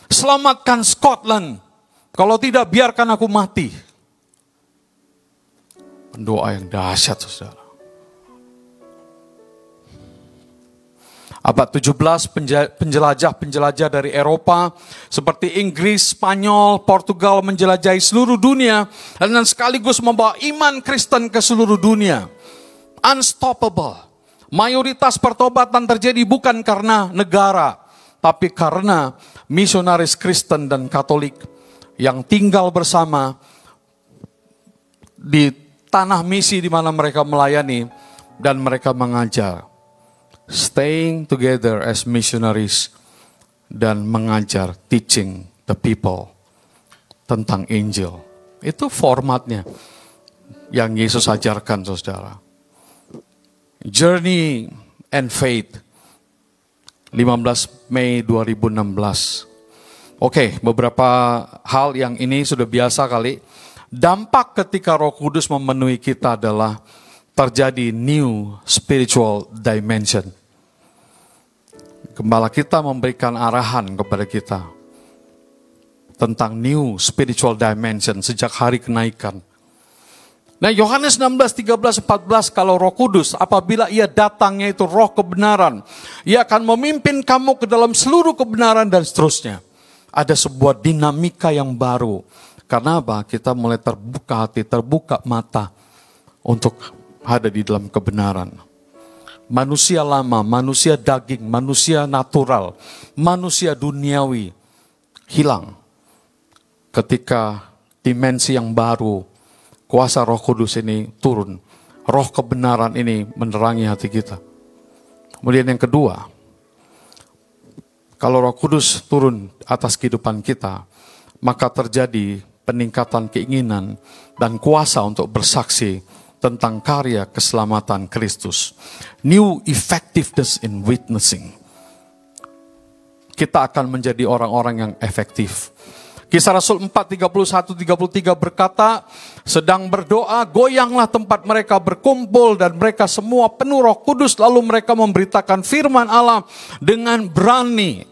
selamatkan Scotland. Kalau tidak biarkan aku mati. Doa yang dahsyat saudara. Abad 17 penjelajah-penjelajah dari Eropa seperti Inggris, Spanyol, Portugal menjelajahi seluruh dunia dan sekaligus membawa iman Kristen ke seluruh dunia. Unstoppable. Mayoritas pertobatan terjadi bukan karena negara, tapi karena misionaris Kristen dan Katolik yang tinggal bersama di tanah misi di mana mereka melayani dan mereka mengajar. Staying together as missionaries dan mengajar, teaching the people tentang Injil. Itu formatnya yang Yesus ajarkan saudara. Journey and Faith 15 Mei 2016. Oke, beberapa hal yang ini sudah biasa kali. Dampak ketika Roh Kudus memenuhi kita adalah terjadi new spiritual dimension. Gembala kita memberikan arahan kepada kita tentang new spiritual dimension sejak hari kenaikan. Nah Yohanes 16, 13, 14 kalau roh kudus apabila ia datangnya itu roh kebenaran. Ia akan memimpin kamu ke dalam seluruh kebenaran dan seterusnya. Ada sebuah dinamika yang baru. Karena apa? Kita mulai terbuka hati, terbuka mata untuk ada di dalam kebenaran. Manusia lama, manusia daging, manusia natural, manusia duniawi hilang ketika dimensi yang baru, kuasa roh kudus ini turun. Roh kebenaran ini menerangi hati kita. Kemudian yang kedua, kalau roh kudus turun atas kehidupan kita, maka terjadi peningkatan keinginan dan kuasa untuk bersaksi tentang karya keselamatan Kristus. New effectiveness in witnessing. Kita akan menjadi orang-orang yang efektif. Kisah Rasul 4, 31, 33 berkata, sedang berdoa, goyanglah tempat mereka berkumpul dan mereka semua penuh roh kudus. Lalu mereka memberitakan firman Allah dengan berani.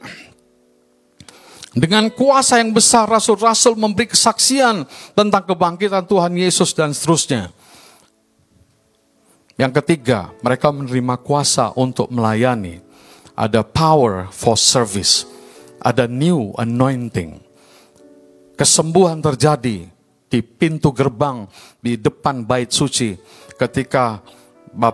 Dengan kuasa yang besar, rasul-rasul memberi kesaksian tentang kebangkitan Tuhan Yesus dan seterusnya. Yang ketiga, mereka menerima kuasa untuk melayani. Ada power for service. Ada new anointing. Kesembuhan terjadi di pintu gerbang di depan bait suci ketika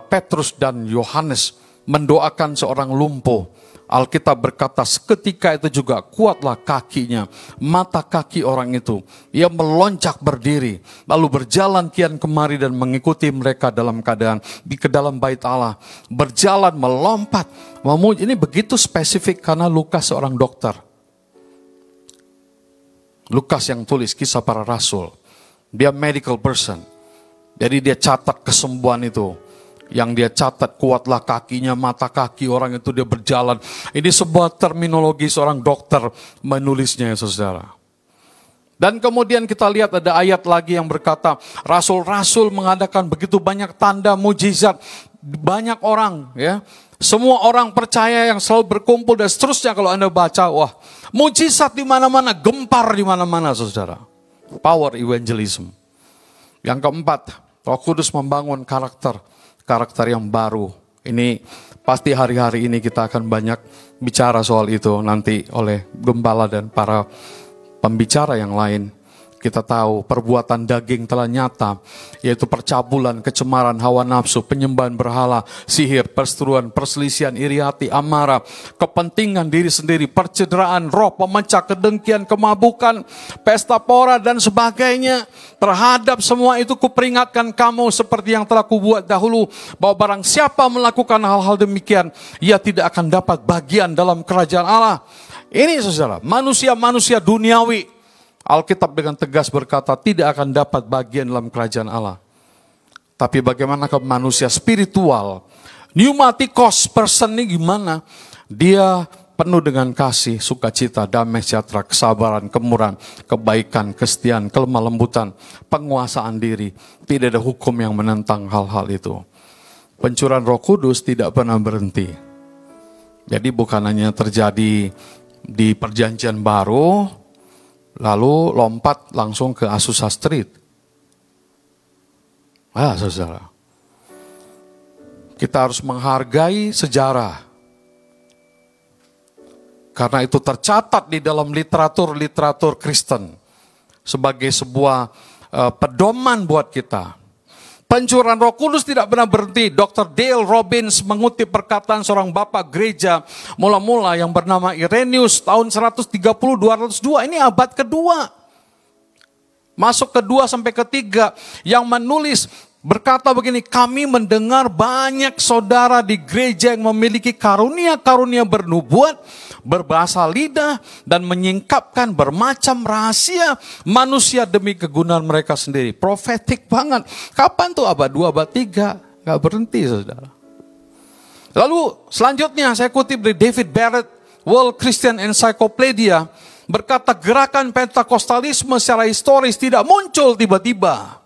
Petrus dan Yohanes mendoakan seorang lumpuh Alkitab berkata seketika itu juga kuatlah kakinya, mata kaki orang itu. Ia meloncat berdiri, lalu berjalan kian kemari dan mengikuti mereka dalam keadaan di ke dalam bait Allah. Berjalan melompat. Ini begitu spesifik karena Lukas seorang dokter. Lukas yang tulis kisah para rasul. Dia medical person. Jadi dia catat kesembuhan itu yang dia catat kuatlah kakinya, mata kaki orang itu dia berjalan. Ini sebuah terminologi seorang dokter menulisnya ya saudara. Dan kemudian kita lihat ada ayat lagi yang berkata, rasul-rasul mengadakan begitu banyak tanda mujizat, banyak orang ya. Semua orang percaya yang selalu berkumpul dan seterusnya kalau Anda baca, wah, mujizat di mana-mana, gempar di mana-mana Saudara. Power evangelism. Yang keempat, Roh Kudus membangun karakter karakter yang baru. Ini pasti hari-hari ini kita akan banyak bicara soal itu nanti oleh gembala dan para pembicara yang lain kita tahu perbuatan daging telah nyata, yaitu percabulan, kecemaran, hawa nafsu, penyembahan berhala, sihir, perseteruan, perselisihan, iri hati, amarah, kepentingan diri sendiri, percederaan, roh, pemecah, kedengkian, kemabukan, pesta pora, dan sebagainya. Terhadap semua itu kuperingatkan kamu seperti yang telah kubuat dahulu, bahwa barang siapa melakukan hal-hal demikian, ia tidak akan dapat bagian dalam kerajaan Allah. Ini saudara, manusia-manusia duniawi Alkitab dengan tegas berkata tidak akan dapat bagian dalam kerajaan Allah. Tapi bagaimana ke manusia spiritual, pneumatikos person ini gimana? Dia penuh dengan kasih, sukacita, damai sejahtera, kesabaran, kemurahan, kebaikan, kesetiaan, kelemah lembutan, penguasaan diri. Tidak ada hukum yang menentang hal-hal itu. Pencurahan roh kudus tidak pernah berhenti. Jadi bukan hanya terjadi di perjanjian baru, Lalu lompat langsung ke Asusa Street. Ah, saudara. Kita harus menghargai sejarah. Karena itu tercatat di dalam literatur-literatur Kristen sebagai sebuah uh, pedoman buat kita. Pencurian roh kudus tidak pernah berhenti. Dr. Dale Robbins mengutip perkataan seorang bapak gereja mula-mula yang bernama Irenaeus tahun 130-202. Ini abad kedua. Masuk kedua sampai ketiga yang menulis berkata begini, kami mendengar banyak saudara di gereja yang memiliki karunia-karunia bernubuat, berbahasa lidah, dan menyingkapkan bermacam rahasia manusia demi kegunaan mereka sendiri. Profetik banget. Kapan tuh abad 2, abad 3? Gak berhenti saudara. Lalu selanjutnya saya kutip dari David Barrett, World Christian Encyclopedia, berkata gerakan Pentakostalisme secara historis tidak muncul tiba-tiba.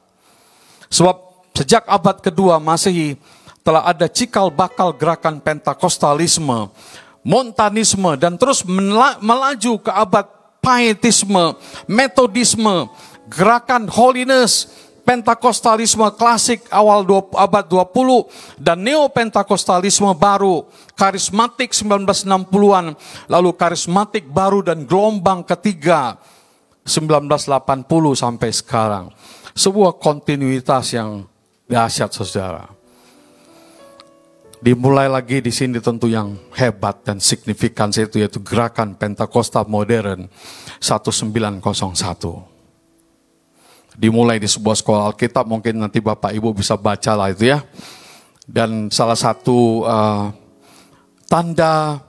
Sebab sejak abad kedua Masehi telah ada cikal bakal gerakan Pentakostalisme, Montanisme dan terus melaju ke abad Pietisme, Metodisme, gerakan Holiness, Pentakostalisme klasik awal abad 20 dan Neopentakostalisme baru, karismatik 1960-an, lalu karismatik baru dan gelombang ketiga 1980 sampai sekarang. Sebuah kontinuitas yang dahsyat saudara. Dimulai lagi di sini tentu yang hebat dan signifikan itu yaitu gerakan Pentakosta modern 1901. Dimulai di sebuah sekolah Alkitab, mungkin nanti Bapak Ibu bisa baca lah itu ya. Dan salah satu uh, tanda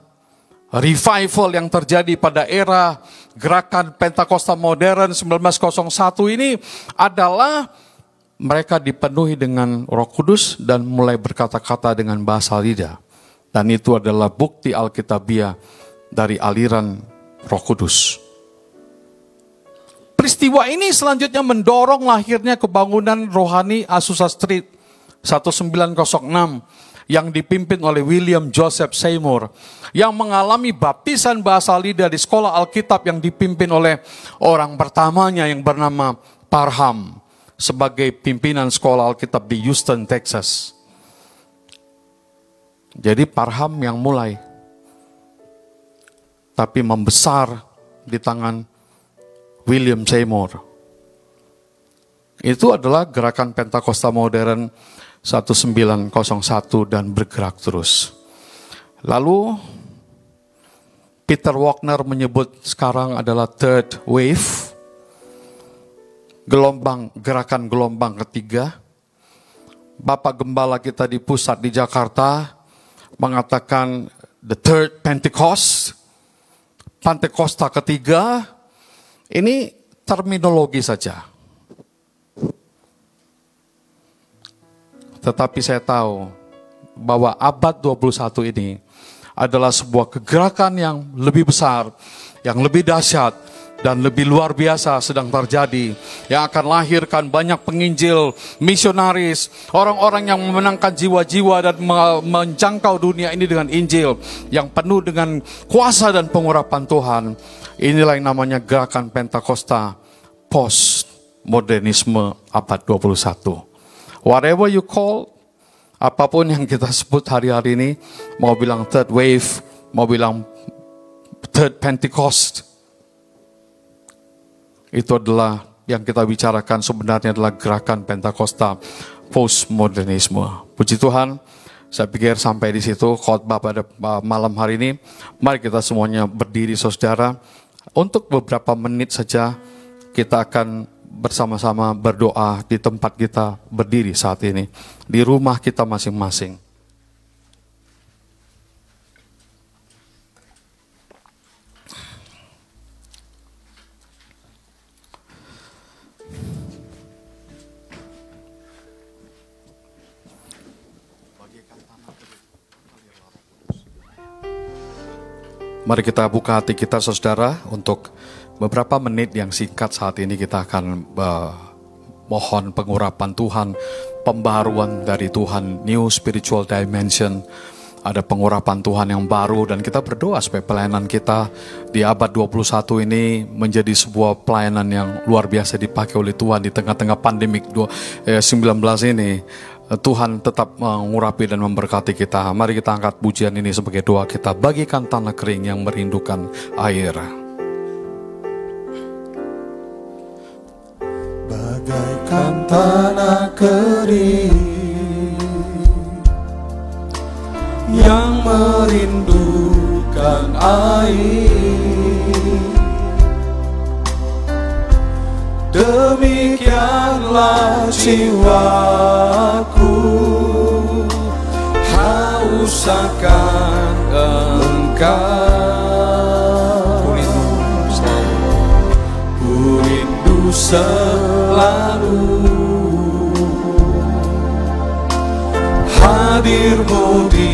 revival yang terjadi pada era gerakan Pentakosta modern 1901 ini adalah mereka dipenuhi dengan roh kudus dan mulai berkata-kata dengan bahasa lidah. Dan itu adalah bukti Alkitabiah dari aliran roh kudus. Peristiwa ini selanjutnya mendorong lahirnya kebangunan rohani Azusa Street 1906 yang dipimpin oleh William Joseph Seymour yang mengalami baptisan bahasa lidah di sekolah Alkitab yang dipimpin oleh orang pertamanya yang bernama Parham sebagai pimpinan sekolah Alkitab di Houston, Texas. Jadi Parham yang mulai, tapi membesar di tangan William Seymour. Itu adalah gerakan Pentakosta modern 1901 dan bergerak terus. Lalu Peter Wagner menyebut sekarang adalah third wave gelombang gerakan gelombang ketiga. Bapak Gembala kita di pusat di Jakarta mengatakan the third Pentecost, Pentekosta ketiga. Ini terminologi saja. Tetapi saya tahu bahwa abad 21 ini adalah sebuah kegerakan yang lebih besar, yang lebih dahsyat, dan lebih luar biasa sedang terjadi yang akan lahirkan banyak penginjil, misionaris, orang-orang yang memenangkan jiwa-jiwa dan menjangkau dunia ini dengan Injil yang penuh dengan kuasa dan pengurapan Tuhan. Inilah yang namanya gerakan Pentakosta post modernisme abad 21. Whatever you call, apa pun yang kita sebut hari-hari ini, mau bilang third wave, mau bilang third Pentecost, itu adalah yang kita bicarakan sebenarnya adalah gerakan Pentakosta postmodernisme. Puji Tuhan, saya pikir sampai di situ khotbah pada uh, malam hari ini. Mari kita semuanya berdiri saudara. Untuk beberapa menit saja kita akan bersama-sama berdoa di tempat kita berdiri saat ini. Di rumah kita masing-masing. Mari kita buka hati kita saudara untuk beberapa menit yang singkat saat ini kita akan uh, mohon pengurapan Tuhan, pembaruan dari Tuhan, new spiritual dimension, ada pengurapan Tuhan yang baru dan kita berdoa supaya pelayanan kita di abad 21 ini menjadi sebuah pelayanan yang luar biasa dipakai oleh Tuhan di tengah-tengah pandemik 19 eh, ini Tuhan tetap mengurapi dan memberkati kita. Mari kita angkat pujian ini sebagai doa kita. Bagikan tanah kering yang merindukan air. Bagaikan tanah kering yang merindukan air Demikianlah jiwaku. Haus akan engkau. Ku rindu selalu. Hadirmu di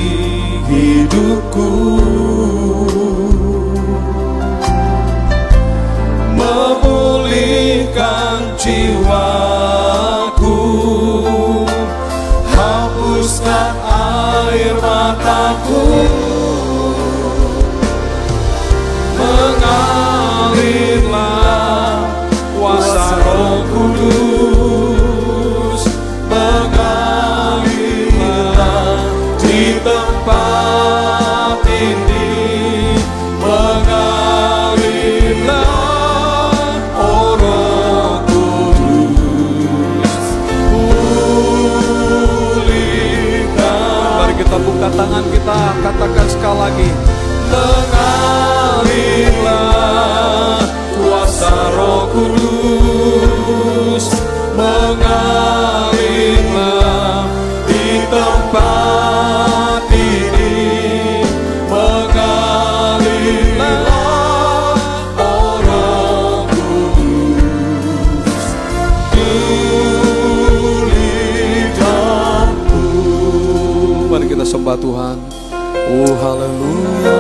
hidupku jiwaku. Hapuskan air mataku tangan kita Katakan sekali lagi Mengalirlah Sembah Tuhan. Oh haleluya.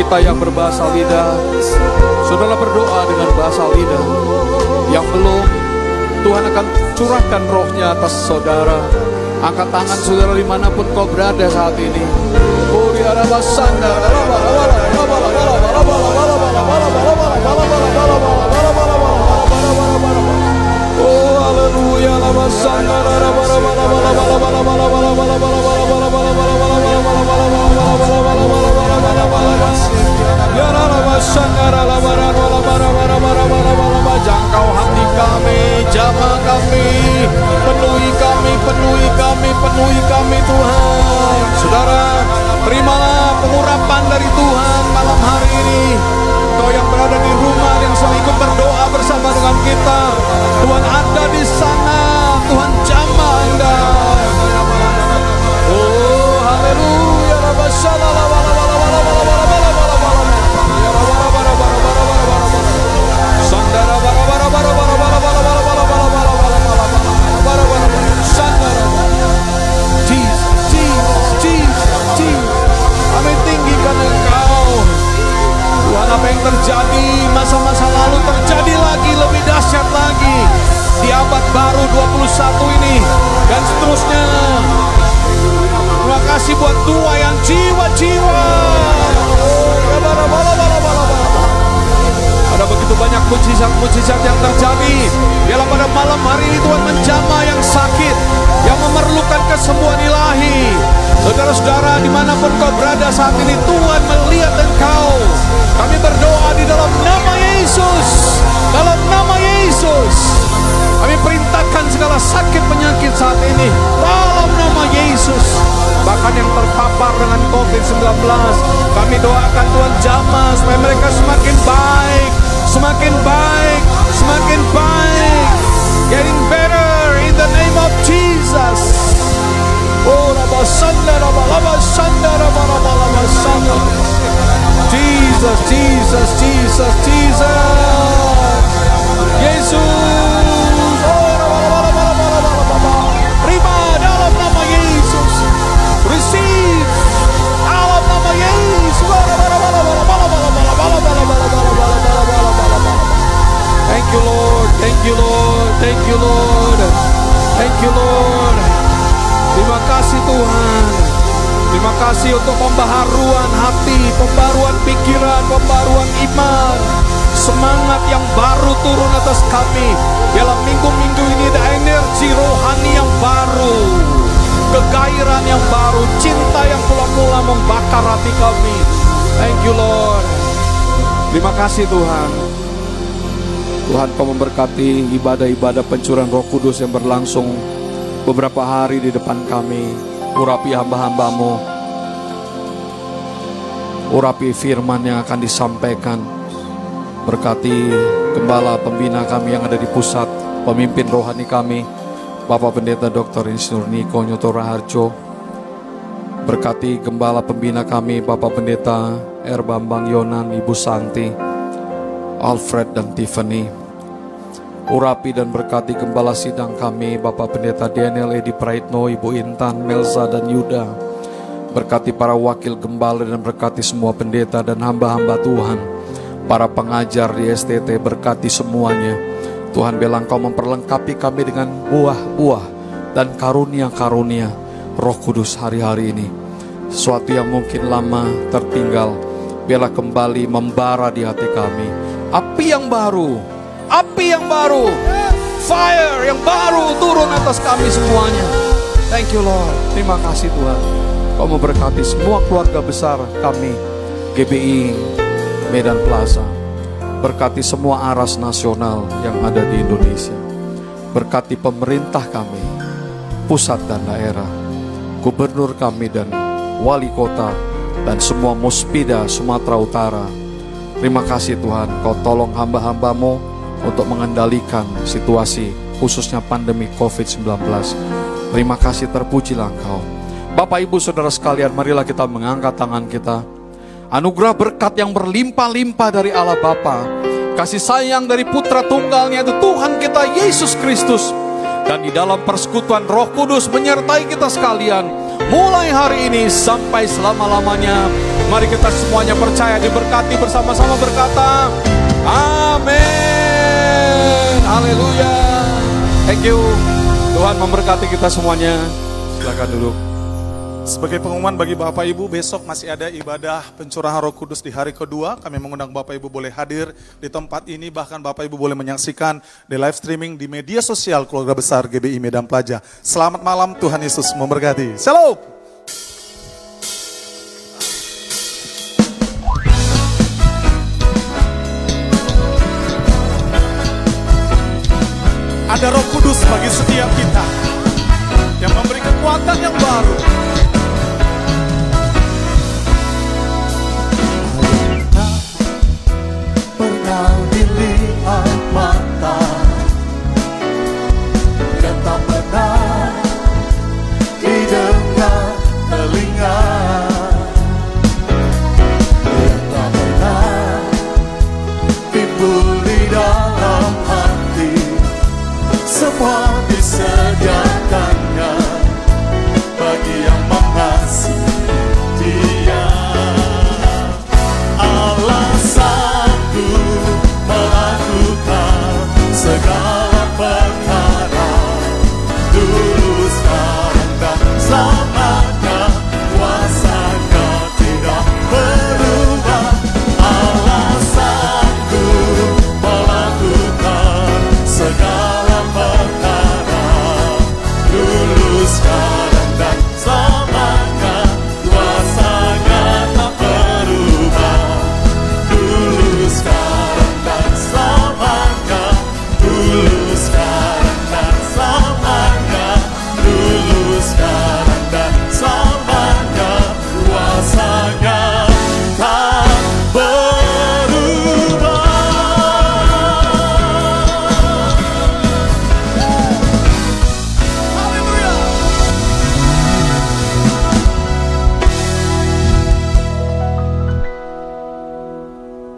Kita yang berbahasa lidah Saudara berdoa dengan bahasa lidah. Yang belum Tuhan akan curahkan rohnya atas saudara. Angkat tangan saudara di mana pun kau berada saat ini. Oh Oh haleluya Jangkau hati kami, jamah kami, penuhi kami, penuhi kami, penuhi kami Tuhan. Saudara, terimalah pengurapan dari Tuhan malam hari ini. Kau yang berada di rumah yang sedang ikut berdoa bersama dengan kita. Tuhan ada di sana. Tuhan jamah Anda. Oh, haleluya. Sandara kasih Tuhan. Tuhan kau memberkati ibadah-ibadah pencurahan roh kudus yang berlangsung beberapa hari di depan kami. Urapi hamba-hambamu. Urapi firman yang akan disampaikan. Berkati gembala pembina kami yang ada di pusat, pemimpin rohani kami, Bapak Pendeta Dr. Insinyur Niko Nyotora Harjo. Berkati gembala pembina kami, Bapak Pendeta R. Bambang Yonan, Ibu Santi, Alfred dan Tiffany. Urapi dan berkati gembala sidang kami, Bapak Pendeta Daniel Edi Praitno, Ibu Intan, Melza dan Yuda. Berkati para wakil gembala dan berkati semua pendeta dan hamba-hamba Tuhan. Para pengajar di STT berkati semuanya. Tuhan bilang kau memperlengkapi kami dengan buah-buah dan karunia-karunia roh kudus hari-hari ini. Sesuatu yang mungkin lama tertinggal, biarlah kembali membara di hati kami. Api yang baru, api yang baru, fire yang baru turun atas kami semuanya. Thank you Lord, terima kasih Tuhan. Kau memberkati semua keluarga besar kami, GBI Medan Plaza. Berkati semua aras nasional yang ada di Indonesia. Berkati pemerintah kami, pusat dan daerah, gubernur kami dan wali kota, dan semua muspida Sumatera Utara. Terima kasih Tuhan, kau tolong hamba-hambamu untuk mengendalikan situasi khususnya pandemi COVID-19. Terima kasih terpujilah engkau. Bapak ibu saudara sekalian marilah kita mengangkat tangan kita. Anugerah berkat yang berlimpah-limpah dari Allah Bapa, kasih sayang dari putra tunggalnya itu Tuhan kita Yesus Kristus. Dan di dalam persekutuan roh kudus menyertai kita sekalian. Mulai hari ini sampai selama-lamanya. Mari kita semuanya percaya diberkati bersama-sama berkata. Amin. Haleluya. Thank you. Tuhan memberkati kita semuanya. Silakan duduk. Sebagai pengumuman bagi Bapak Ibu, besok masih ada ibadah pencurahan roh kudus di hari kedua. Kami mengundang Bapak Ibu boleh hadir di tempat ini, bahkan Bapak Ibu boleh menyaksikan di live streaming di media sosial keluarga besar GBI Medan Plaja. Selamat malam, Tuhan Yesus memberkati. Shalom! Ada roh kudus bagi setiap kita yang memberi kekuatan yang baru,